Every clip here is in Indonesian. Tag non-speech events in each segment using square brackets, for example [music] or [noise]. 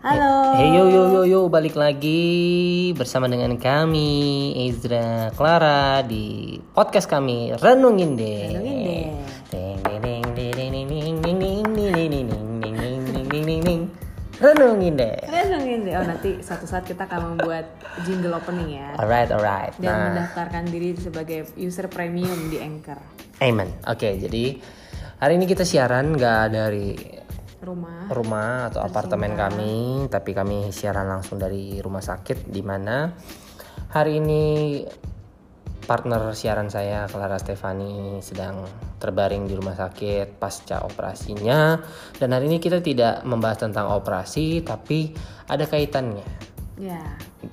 Halo. Hey yo yo yo yo balik lagi bersama dengan kami Ezra Clara di podcast kami Renungin deh. Renungin deh. Renungin deh. Renungin deh. Oh nanti satu saat kita akan membuat jingle opening ya. Alright alright. Dan nah. mendaftarkan diri sebagai user premium di Anchor. Amen. Oke okay, jadi hari ini kita siaran nggak dari Rumah. rumah atau apartemen kami, tapi kami siaran langsung dari rumah sakit di mana hari ini partner siaran saya Clara Stefani sedang terbaring di rumah sakit pasca operasinya dan hari ini kita tidak membahas tentang operasi tapi ada kaitannya. Ya.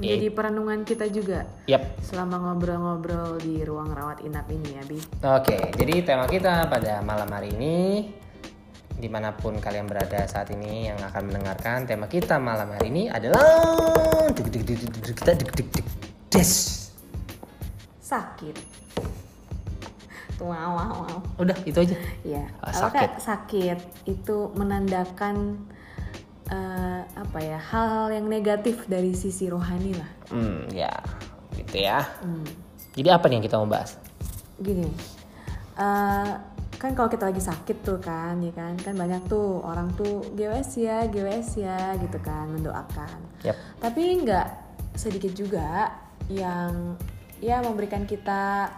Jadi perenungan kita juga Yap. selama ngobrol-ngobrol di ruang rawat inap ini ya, Bi. Oke, jadi tema kita pada malam hari ini di mana pun kalian berada saat ini yang akan mendengarkan tema kita malam hari ini adalah kita des. Sakit. Wow wow wow udah itu aja. Ya sakit. sakit itu menandakan uh, apa ya hal-hal yang negatif dari sisi rohani lah. Hmm ya gitu ya. Hmm. jadi apa nih yang kita mau bahas? Gini uh, kan kalau kita lagi sakit tuh kan, ya kan, kan banyak tuh orang tuh GWS ya, GWS ya, gitu kan, mendoakan. Yap. Tapi nggak sedikit juga yang ya memberikan kita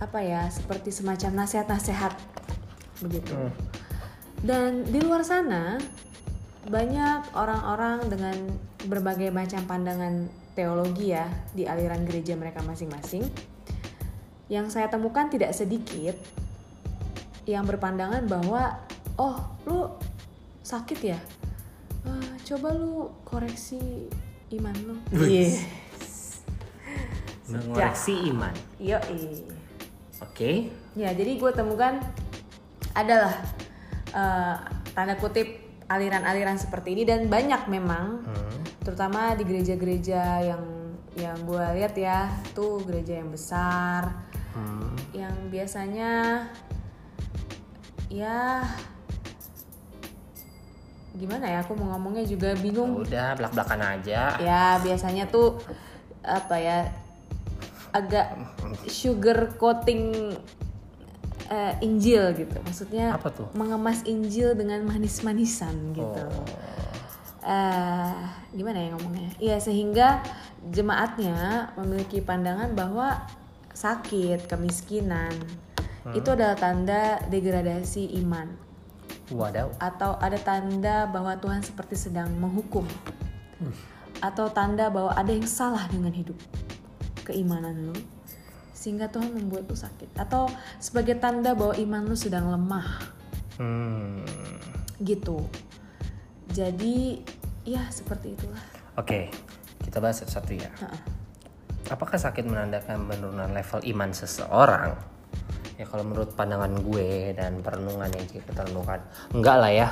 apa ya seperti semacam nasihat-nasihat begitu. Dan di luar sana banyak orang-orang dengan berbagai macam pandangan teologi ya di aliran gereja mereka masing-masing. Yang saya temukan tidak sedikit yang berpandangan bahwa oh lu sakit ya, Eh, coba lu koreksi iman lu. Iya. Mengoreksi iman. Yo Oke. Ya, jadi gue temukan adalah eh, tanda kutip aliran-aliran seperti ini dan banyak memang, Hmm. terutama di gereja-gereja yang yang gue lihat ya, tuh gereja yang besar, Hmm. yang biasanya ya gimana ya, aku mau ngomongnya juga bingung. Udah belak-belakan aja. Ya biasanya tuh apa ya agak sugar coating eh, Injil gitu. Maksudnya Apa tuh? mengemas Injil dengan manis-manisan gitu. Oh. eh gimana ya ngomongnya? Iya sehingga jemaatnya memiliki pandangan bahwa sakit, kemiskinan itu adalah tanda degradasi iman Wadaw. atau ada tanda bahwa Tuhan seperti sedang menghukum atau tanda bahwa ada yang salah dengan hidup keimanan lu sehingga Tuhan membuat lu sakit atau sebagai tanda bahwa iman lu sedang lemah Hmm. gitu jadi ya seperti itulah Oke, kita bahas satu ya. Heeh. Apakah sakit menandakan penurunan level iman seseorang? Ya kalau menurut pandangan gue dan perenungan yang kita renungkan, enggak lah ya.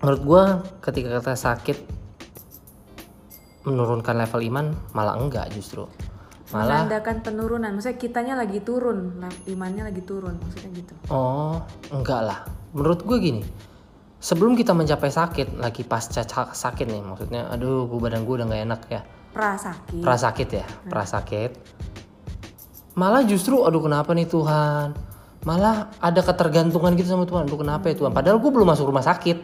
Menurut gue ketika kita sakit menurunkan level iman malah enggak justru. Malah menandakan penurunan maksudnya kitanya lagi turun lah, imannya lagi turun maksudnya gitu oh enggak lah. Menurut gue gini, sebelum kita mencapai sakit lagi pasca ca- sakit nih maksudnya, aduh gue badan gue udah nggak enak ya. pra sakit pra sakit ya pra sakit malah justru aduh kenapa nih Tuhan? Malah ada ketergantungan gitu sama Tuhan. Aduh kenapa ya Tuhan? Padahal gue belum masuk rumah sakit.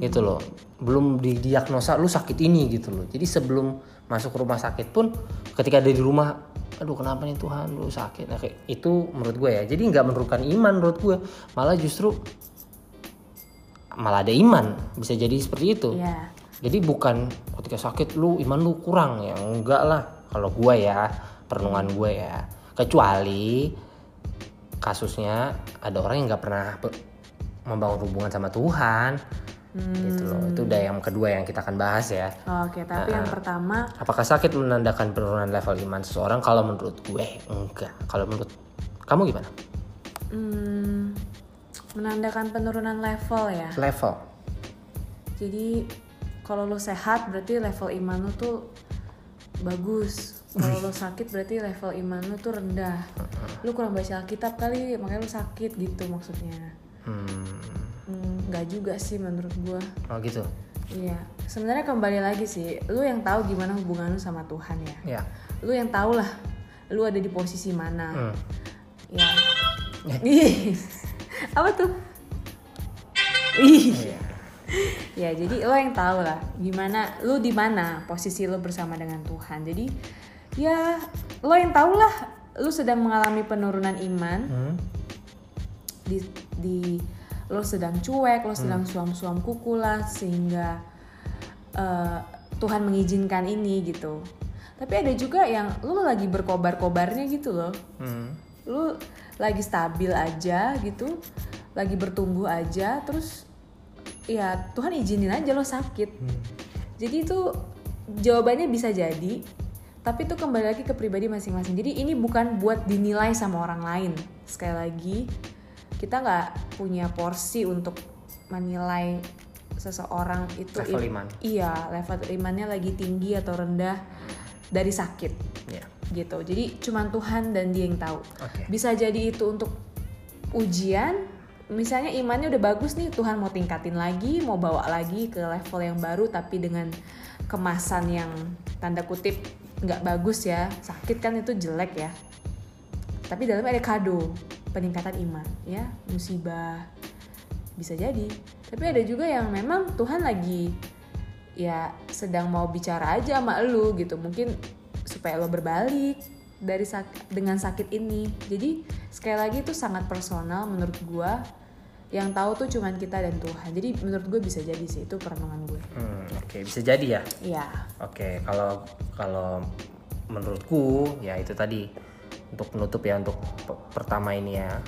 Gitu loh. Belum didiagnosa lu sakit ini gitu loh. Jadi sebelum masuk rumah sakit pun ketika ada di rumah aduh kenapa nih Tuhan? Lu sakit. Nah, kayak itu menurut gue ya. Jadi nggak menurunkan iman menurut gue malah justru malah ada iman. Bisa jadi seperti itu. Ya jadi bukan ketika sakit lu iman lu kurang ya. Enggak lah. Kalau gue ya perenungan gue ya. Kecuali kasusnya ada orang yang nggak pernah membangun hubungan sama Tuhan. Gitu loh. Itu udah yang kedua yang kita akan bahas ya. Oke tapi yang pertama apakah sakit menandakan penurunan level iman seseorang? Kalau menurut gue enggak. Kalau menurut kamu gimana? Hmm, menandakan penurunan level ya? Level. Jadi kalau lo sehat berarti level iman lo tuh bagus. Kalau lo sakit berarti level iman lo tuh rendah. Lo kurang baca Alkitab kali makanya lo sakit gitu maksudnya. hmm Hmm, nggak juga sih menurut gua. oh gitu Iya, sebenarnya kembali lagi sih, lu yang tahu gimana hubungan lu sama Tuhan ya. Ya. Lu yang tahu lah, lu ada di posisi mana. Hmm. Ya. [laughs] Ih, Apa tuh? Iya. Ya, jadi lo yang tahu lah gimana lu di mana posisi lu bersama dengan Tuhan. Jadi ya lo yang tahu lah lu sedang mengalami penurunan iman Hmm. di di lo sedang cuek, lo sedang suam-suam kuku lah sehingga eh, Tuhan mengizinkan ini gitu. Tapi ada juga yang lo lagi berkobar-kobarnya gitu loh. Hmm. Lu lagi stabil aja gitu, lagi bertumbuh aja terus ya Tuhan izinin aja lo sakit. Jadi itu jawabannya bisa jadi, tapi itu kembali lagi ke pribadi masing-masing. Jadi ini bukan buat dinilai sama orang lain. Sekali lagi, kita nggak punya porsi untuk menilai seseorang itu Level iman. Iya, level imannya lagi tinggi atau rendah dari sakit Ya. gitu. Jadi cuman Tuhan dan Dia yang tahu. Oke. Bisa jadi itu untuk ujian, misalnya imannya udah bagus nih, Tuhan mau tingkatin lagi, mau bawa lagi ke level yang baru tapi dengan kemasan yang tanda kutip nggak bagus ya, sakit kan itu jelek ya. Tapi dalamnya ada kado, peningkatan iman ya, musibah bisa jadi. Tapi ada juga yang memang Tuhan lagi ya sedang mau bicara aja sama lu gitu mungkin supaya lo berbalik dari sak- dengan sakit ini jadi sekali lagi itu sangat personal menurut gua yang tahu tuh cuman kita dan Tuhan jadi menurut gue bisa jadi sih itu perenungan gue Hmm, Oke, bisa jadi ya. Iya Oke, kalau kalau menurutku ya itu tadi untuk penutup ya untuk pe- pertama ini ya.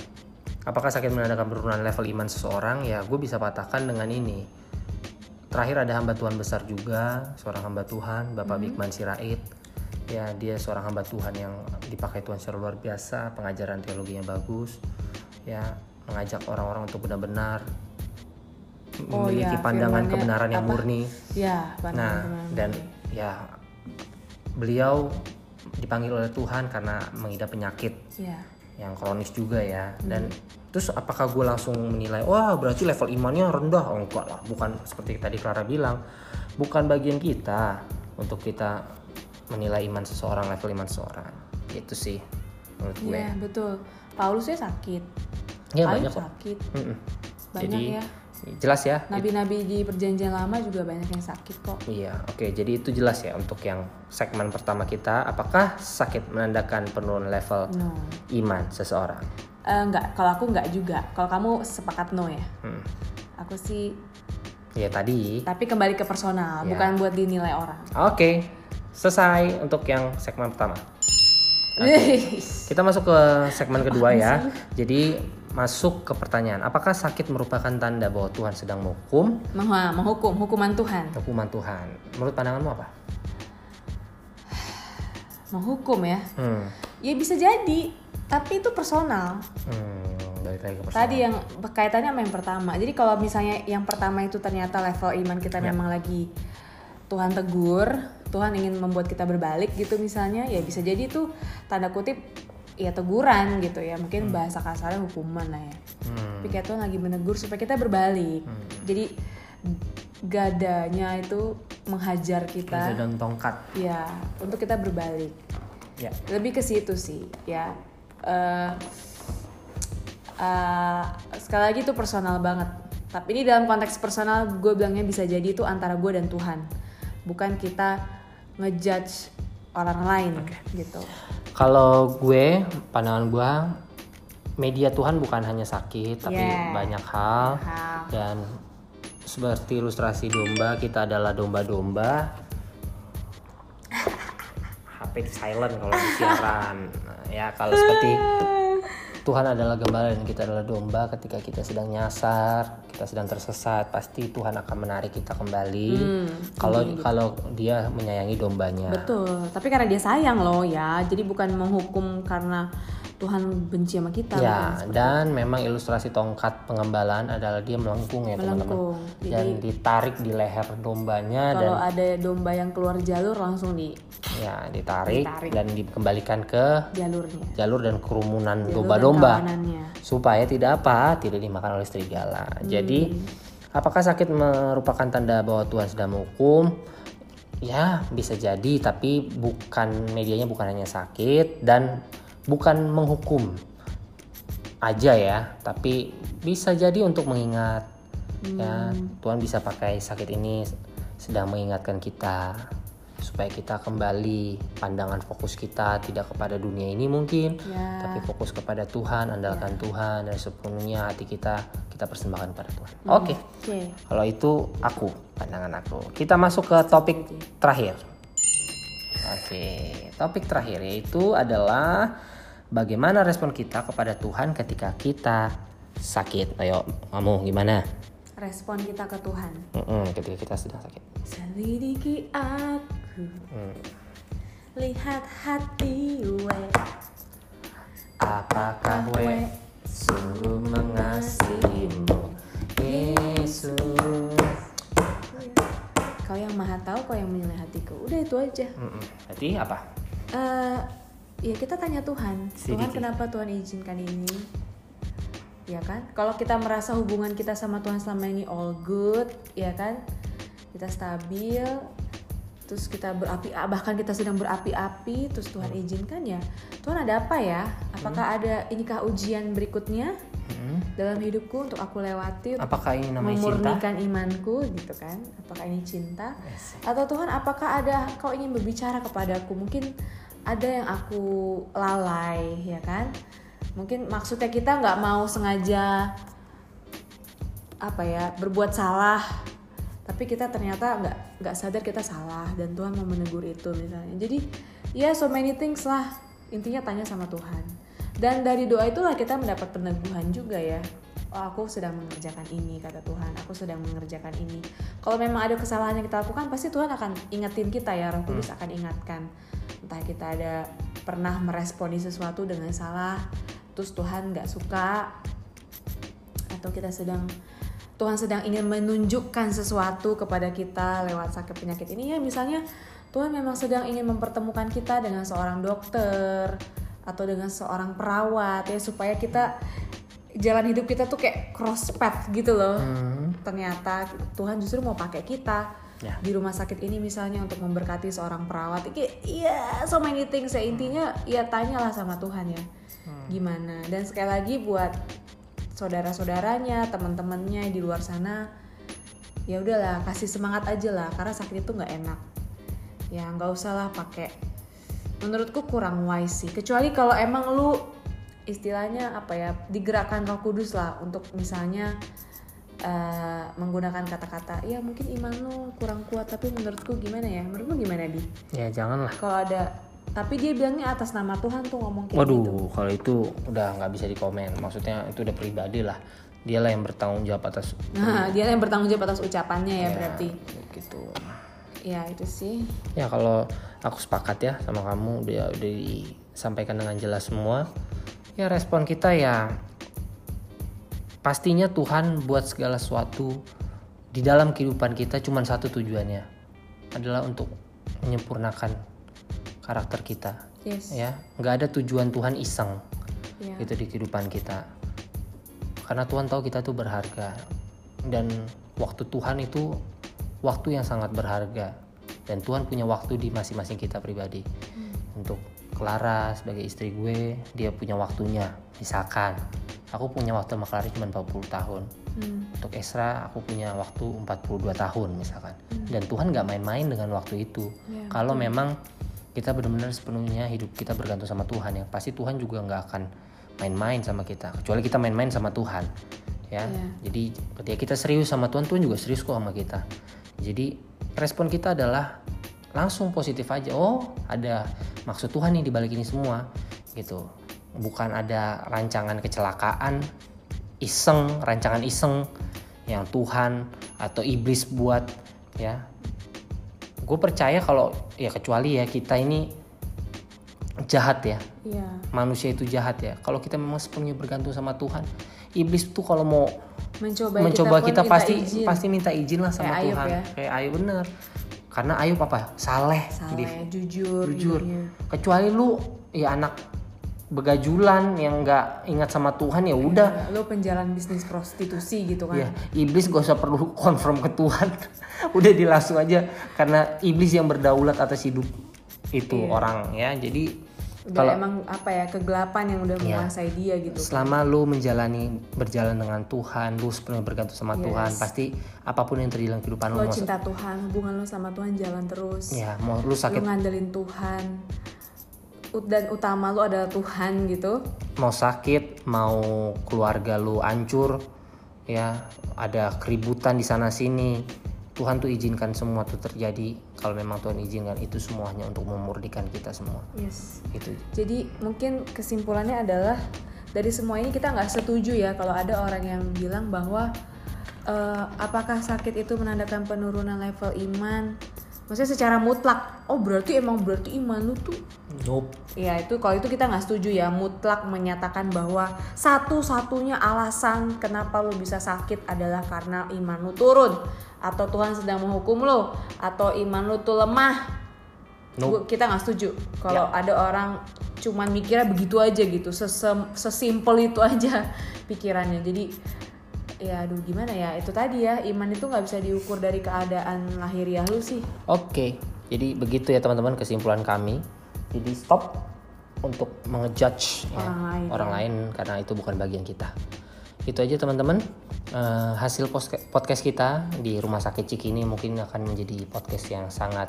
Apakah sakit menandakan penurunan level iman seseorang? Ya, gue bisa patahkan dengan ini. Terakhir ada hamba Tuhan besar juga, seorang hamba Tuhan, Bapak Bigman Sirait. Ya, dia seorang hamba Tuhan yang dipakai Tuhan secara luar biasa, pengajaran teologinya bagus. Ya, mengajak orang-orang untuk benar-benar Oh, memiliki iya, pandangan kebenaran yang apa? murni. ya Nah, dan ya beliau dipanggil oleh Tuhan karena mengidap penyakit ya yang kronis juga ya. Dan Hmm. terus apakah gue langsung menilai, wah berarti level imannya rendah? Oh, enggak lah, bukan seperti tadi Clara bilang, bukan bagian kita untuk kita menilai iman seseorang, level iman seseorang. Itu sih menurut gue. Iya betul Paulusnya sakit Ya, banyak kok. sakit Mm-mm. banyak Jadi ya jelas ya. nabi-nabi di perjanjian lama juga banyak yang sakit kok Iya, oke. Jadi itu jelas ya untuk yang segmen pertama kita. Apakah sakit menandakan penurunan level no iman seseorang? Eh, enggak, kalau aku enggak juga. Kalau kamu sepakat no ya. Hmm. Aku sih, Ya tadi. tapi kembali ke personal, Ya. bukan buat dinilai orang. Oke, selesai untuk yang segmen pertama. [laughs] Kita masuk ke segmen kedua ya. Jadi masuk ke pertanyaan, apakah sakit merupakan tanda bahwa Tuhan sedang menghukum? Menghukum, hukuman Tuhan. Hukuman Tuhan. Menurut pandanganmu apa? Menghukum ya. Hmm. Ya bisa jadi, tapi itu personal. Hmm, balik lagi ke persoalan. Tadi yang kaitannya sama yang pertama. Jadi kalau misalnya yang pertama itu ternyata level iman kita Ya. memang lagi Tuhan tegur, Tuhan ingin membuat kita berbalik gitu misalnya, ya bisa jadi itu tanda kutip ya teguran gitu ya. Mungkin bahasa kasarnya hukuman lah ya. Hmm. Tapi kayak Tuhan lagi menegur supaya kita berbalik. Jadi gadanya itu menghajar kita dan tongkat. ya untuk kita berbalik. Ya. Lebih ke situ sih ya. Eh eh, sekali lagi itu personal banget. Tapi ini dalam konteks personal gue bilangnya bisa jadi itu antara gue dan Tuhan. Bukan kita ngejudge orang lain gitu. Kalau gue, pandangan gue, media Tuhan bukan hanya sakit, tapi Yeah. banyak hal. Hal. Dan seperti ilustrasi domba, kita adalah domba-domba. [laughs] HP silent kalau di siaran. Nah, ya kalau seperti [laughs] Tuhan adalah gembala dan kita adalah domba ketika kita sedang nyasar, kita sedang tersesat, pasti Tuhan akan menarik kita kembali. Kalau kalau dia menyayangi dombanya. Betul. Tapi karena dia sayang loh ya. Jadi bukan menghukum karena Tuhan benci sama kita. Ya, dan memang ilustrasi tongkat pengembalaan adalah dia melengkung ya teman-teman. Dan ditarik di leher dombanya dan Kalau ada domba yang keluar jalur langsung di ya ditarik, Ditarik. dan dikembalikan ke jalurnya. jalur dan kerumunan domba-domba dan supaya tidak apa tidak dimakan oleh serigala. Hmm. Jadi apakah sakit merupakan tanda bahwa Tuhan sedang menghukum ya bisa jadi tapi bukan medianya bukan hanya sakit dan bukan menghukum aja ya tapi bisa jadi untuk mengingat ya Tuhan bisa pakai sakit ini sedang mengingatkan kita supaya kita kembali pandangan fokus kita tidak kepada dunia ini mungkin Ya. tapi fokus kepada Tuhan andalkan Tuhan dan sepenuhnya hati kita kita persembahkan kepada Tuhan Hmm. oke Oke. kalau itu aku pandangan aku kita masuk ke topik terakhir oke topik terakhir yaitu adalah bagaimana respon kita kepada Tuhan ketika kita sakit ayo kamu gimana Respon kita ke Tuhan. Mm-mm, ketika kita sedang sakit Selidiki aku, Hmm. lihat hati we. Apakah we sungguh mengasihimu Yesus Kau yang maha tahu, kau yang menilai hatiku. Udah itu aja. Mm-mm. Berarti apa? eh ya kita tanya Tuhan. Tuhan kenapa Tuhan izinkan ini? Ya kan? Kalau kita merasa hubungan kita sama Tuhan selama ini all good, ya kan? Kita stabil, terus kita berapi bahkan kita sedang berapi-api, terus Tuhan izinkan ya. Tuhan ada apa ya? Apakah ada inikah ujian berikutnya Mm. dalam hidupku untuk aku lewati untuk Apakah ini namanya cinta? memurnikan imanku gitu kan apakah ini cinta atau Tuhan apakah ada kau ingin berbicara kepadaku mungkin ada yang aku lalai ya kan? Mungkin maksudnya kita nggak mau sengaja apa ya berbuat salah tapi kita ternyata nggak nggak sadar kita salah dan Tuhan mau menegur itu misalnya. Jadi ya so many things lah. Intinya tanya sama Tuhan. Dan dari doa itulah kita mendapat peneguhan juga ya oh aku sedang mengerjakan ini kata Tuhan. Aku sedang mengerjakan ini. Kalau memang ada kesalahan yang kita lakukan pasti Tuhan akan ingetin kita ya. Roh Kudus akan ingatkan. Entah kita ada pernah meresponi sesuatu dengan salah terus Tuhan nggak suka atau kita sedang Tuhan sedang ingin menunjukkan sesuatu kepada kita lewat sakit penyakit ini. Ya misalnya Tuhan memang sedang ingin mempertemukan kita dengan seorang dokter atau dengan seorang perawat ya supaya kita jalan hidup kita tuh kayak cross path gitu loh. Hmm. ternyata Tuhan justru mau pakai kita Ya. di rumah sakit ini misalnya untuk memberkati seorang perawat. Iya so many things ya. Intinya ya tanyalah sama Tuhan ya. Gimana? Dan sekali lagi buat saudara-saudaranya teman-temannya di luar sana ya udahlah kasih semangat aja lah karena sakit itu nggak enak. Ya nggak usah lah pakai. Menurutku kurang wise sih. Kecuali kalau emang lu istilahnya apa ya digerakkan Roh Kudus lah untuk misalnya eh, menggunakan kata-kata ya mungkin iman lu kurang kuat tapi menurutku gimana ya menurutmu gimana di Ya janganlah. kalau ada tapi dia bilangnya atas nama Tuhan tuh ngomong kayak gitu Waduh, kalau itu udah nggak bisa dikomen. Maksudnya itu udah pribadi lah. Dialah yang bertanggung jawab atas [laughs] nah dia yang bertanggung jawab atas ucapannya ya, berarti gitu. ya itu sih Ya kalau aku sepakat ya sama kamu udah udah disampaikan dengan jelas semua. Ya respon kita ya pastinya Tuhan buat segala sesuatu di dalam kehidupan kita cuma satu tujuannya adalah untuk menyempurnakan karakter kita. Yes. Ya nggak ada tujuan Tuhan iseng ya. gitu di kehidupan kita. Karena Tuhan tahu kita tuh berharga dan waktu Tuhan itu waktu yang sangat berharga dan Tuhan punya waktu di masing-masing kita pribadi untuk Clara sebagai istri gue dia punya waktunya. Misalkan aku punya waktu sama Clara cuma 40 tahun. Hmm. untuk Esra aku punya waktu 42 tahun misalkan. Dan Tuhan nggak main-main dengan waktu itu. Ya, kalau memang kita benar-benar sepenuhnya hidup kita bergantung sama Tuhan ya pasti Tuhan juga nggak akan main-main sama kita. Kecuali kita main-main sama Tuhan ya. Iya. jadi ketika kita serius sama Tuhan Tuhan juga serius kok sama kita. Jadi respon kita adalah langsung positif aja. Oh ada maksud Tuhan nih di balik ini semua gitu. Bukan ada rancangan kecelakaan iseng rancangan iseng yang Tuhan atau iblis buat ya. Gue percaya kalau ya kecuali ya kita ini jahat ya. Iya. manusia itu jahat ya. Kalau kita memang sepenuhnya bergantung sama Tuhan iblis tuh kalau mau mencoba, mencoba kita, minta pasti izin. pasti minta izin lah sama Kayak Ayub Tuhan. ya. kayak Ayub bener karena Ayub apa saleh salah Div. jujur jujur. iya. kecuali lu ya anak begajulan yang nggak ingat sama Tuhan ya udah. Lo penjalan bisnis prostitusi gitu kan. Ya iblis gak usah perlu [laughs] konfirm ke Tuhan. [laughs] Udah dilangsung aja karena iblis yang berdaulat atas hidup itu orang ya. Jadi udah emang apa ya kegelapan yang udah menguasai dia gitu. Selama lu menjalani berjalan dengan Tuhan lu sepenuhnya bergantung sama Tuhan pasti apa pun yang terjadi dalam kehidupan lu lo mau cinta Tuhan hubungan lo sama Tuhan jalan terus. Ya mau lu sakit lo ngandelin Tuhan. Dan utama lo adalah Tuhan gitu. Mau sakit mau keluarga lu hancur ya ada keributan di sana sini Tuhan tuh izinkan semua tuh terjadi. Kalau memang Tuhan izinkan itu semuanya untuk memurnikan kita semua. Yes. Itu. Jadi mungkin kesimpulannya adalah dari semua ini kita nggak setuju ya kalau ada orang yang bilang bahwa eh, apakah sakit itu menandakan penurunan level iman maksudnya secara mutlak. Oh berarti emang berarti iman lu tuh nope. Ya itu kalau itu kita nggak setuju ya. Mutlak menyatakan bahwa satu-satunya alasan kenapa lu bisa sakit adalah karena iman lu turun. Atau Tuhan sedang menghukum lu. Atau iman lu tuh lemah. Nope. Kita nggak setuju. Kalau ada orang cuman mikirnya begitu aja gitu, sesimpel itu aja [laughs] pikirannya. Jadi ya aduh gimana ya itu tadi ya iman itu nggak bisa diukur dari keadaan lahiriah lu sih. Oke, jadi begitu ya teman-teman kesimpulan kami. Jadi stop untuk mengejudge ya, Orang lain. orang lain karena itu bukan bagian kita. Itu aja teman-teman. Eh, hasil podcast kita di Rumah Sakit Cikini mungkin akan menjadi podcast yang sangat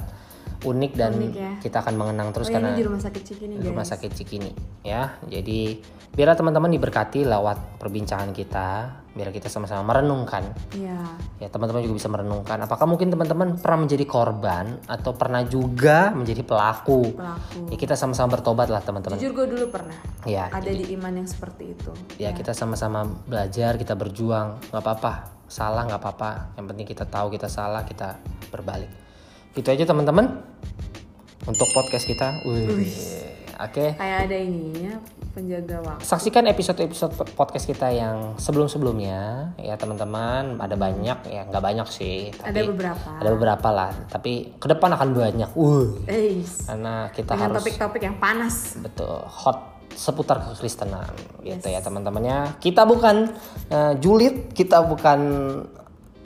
unik dan Unik ya. kita akan mengenang terus Oh ya, karena ini di rumah sakit Ciki nih guys. Rumah Sakit Cikini ya. Jadi biar teman-teman diberkati lewat perbincangan kita, biar kita sama-sama merenungkan Iya. Ya teman-teman juga bisa merenungkan apakah mungkin teman-teman pernah menjadi korban atau pernah juga menjadi pelaku. Pelaku. Ya kita sama-sama bertobat lah teman-teman. Jujur gue dulu pernah Ya, ada di iman yang seperti itu. ya kita sama-sama belajar, kita berjuang, nggak apa-apa. Salah nggak apa-apa. Yang penting kita tahu kita salah, kita berbalik. Itu aja teman-teman untuk podcast kita. Wih. Oke. Kayak ada ininya penjaga waktu. Saksikan episode-episode podcast kita yang sebelum-sebelumnya ya teman-teman. Ada banyak ya nggak banyak sih. Tapi Ada beberapa. ada beberapa lah tapi ke depan akan banyak uh karena kita dengan harus topik-topik yang panas. betul hot seputar kekristenan gitu ya teman-temannya kita bukan eh, julid kita bukan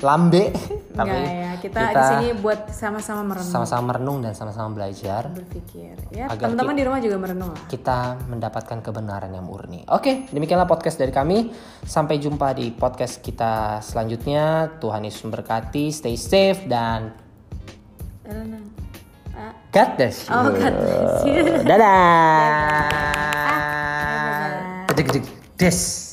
lambe tapi ya, kita, di sini buat sama-sama merenung, sama-sama merenung dan sama-sama belajar berpikir. Ya, teman-teman di rumah juga merenung lah. kita mendapatkan kebenaran yang murni. Oke, demikianlah podcast dari kami. Sampai jumpa di podcast kita selanjutnya. Tuhan Yesus memberkati, stay safe dan ah, God bless you. Oh, God bless you. Dadah. Ah, dadah. Gede-gede. Des.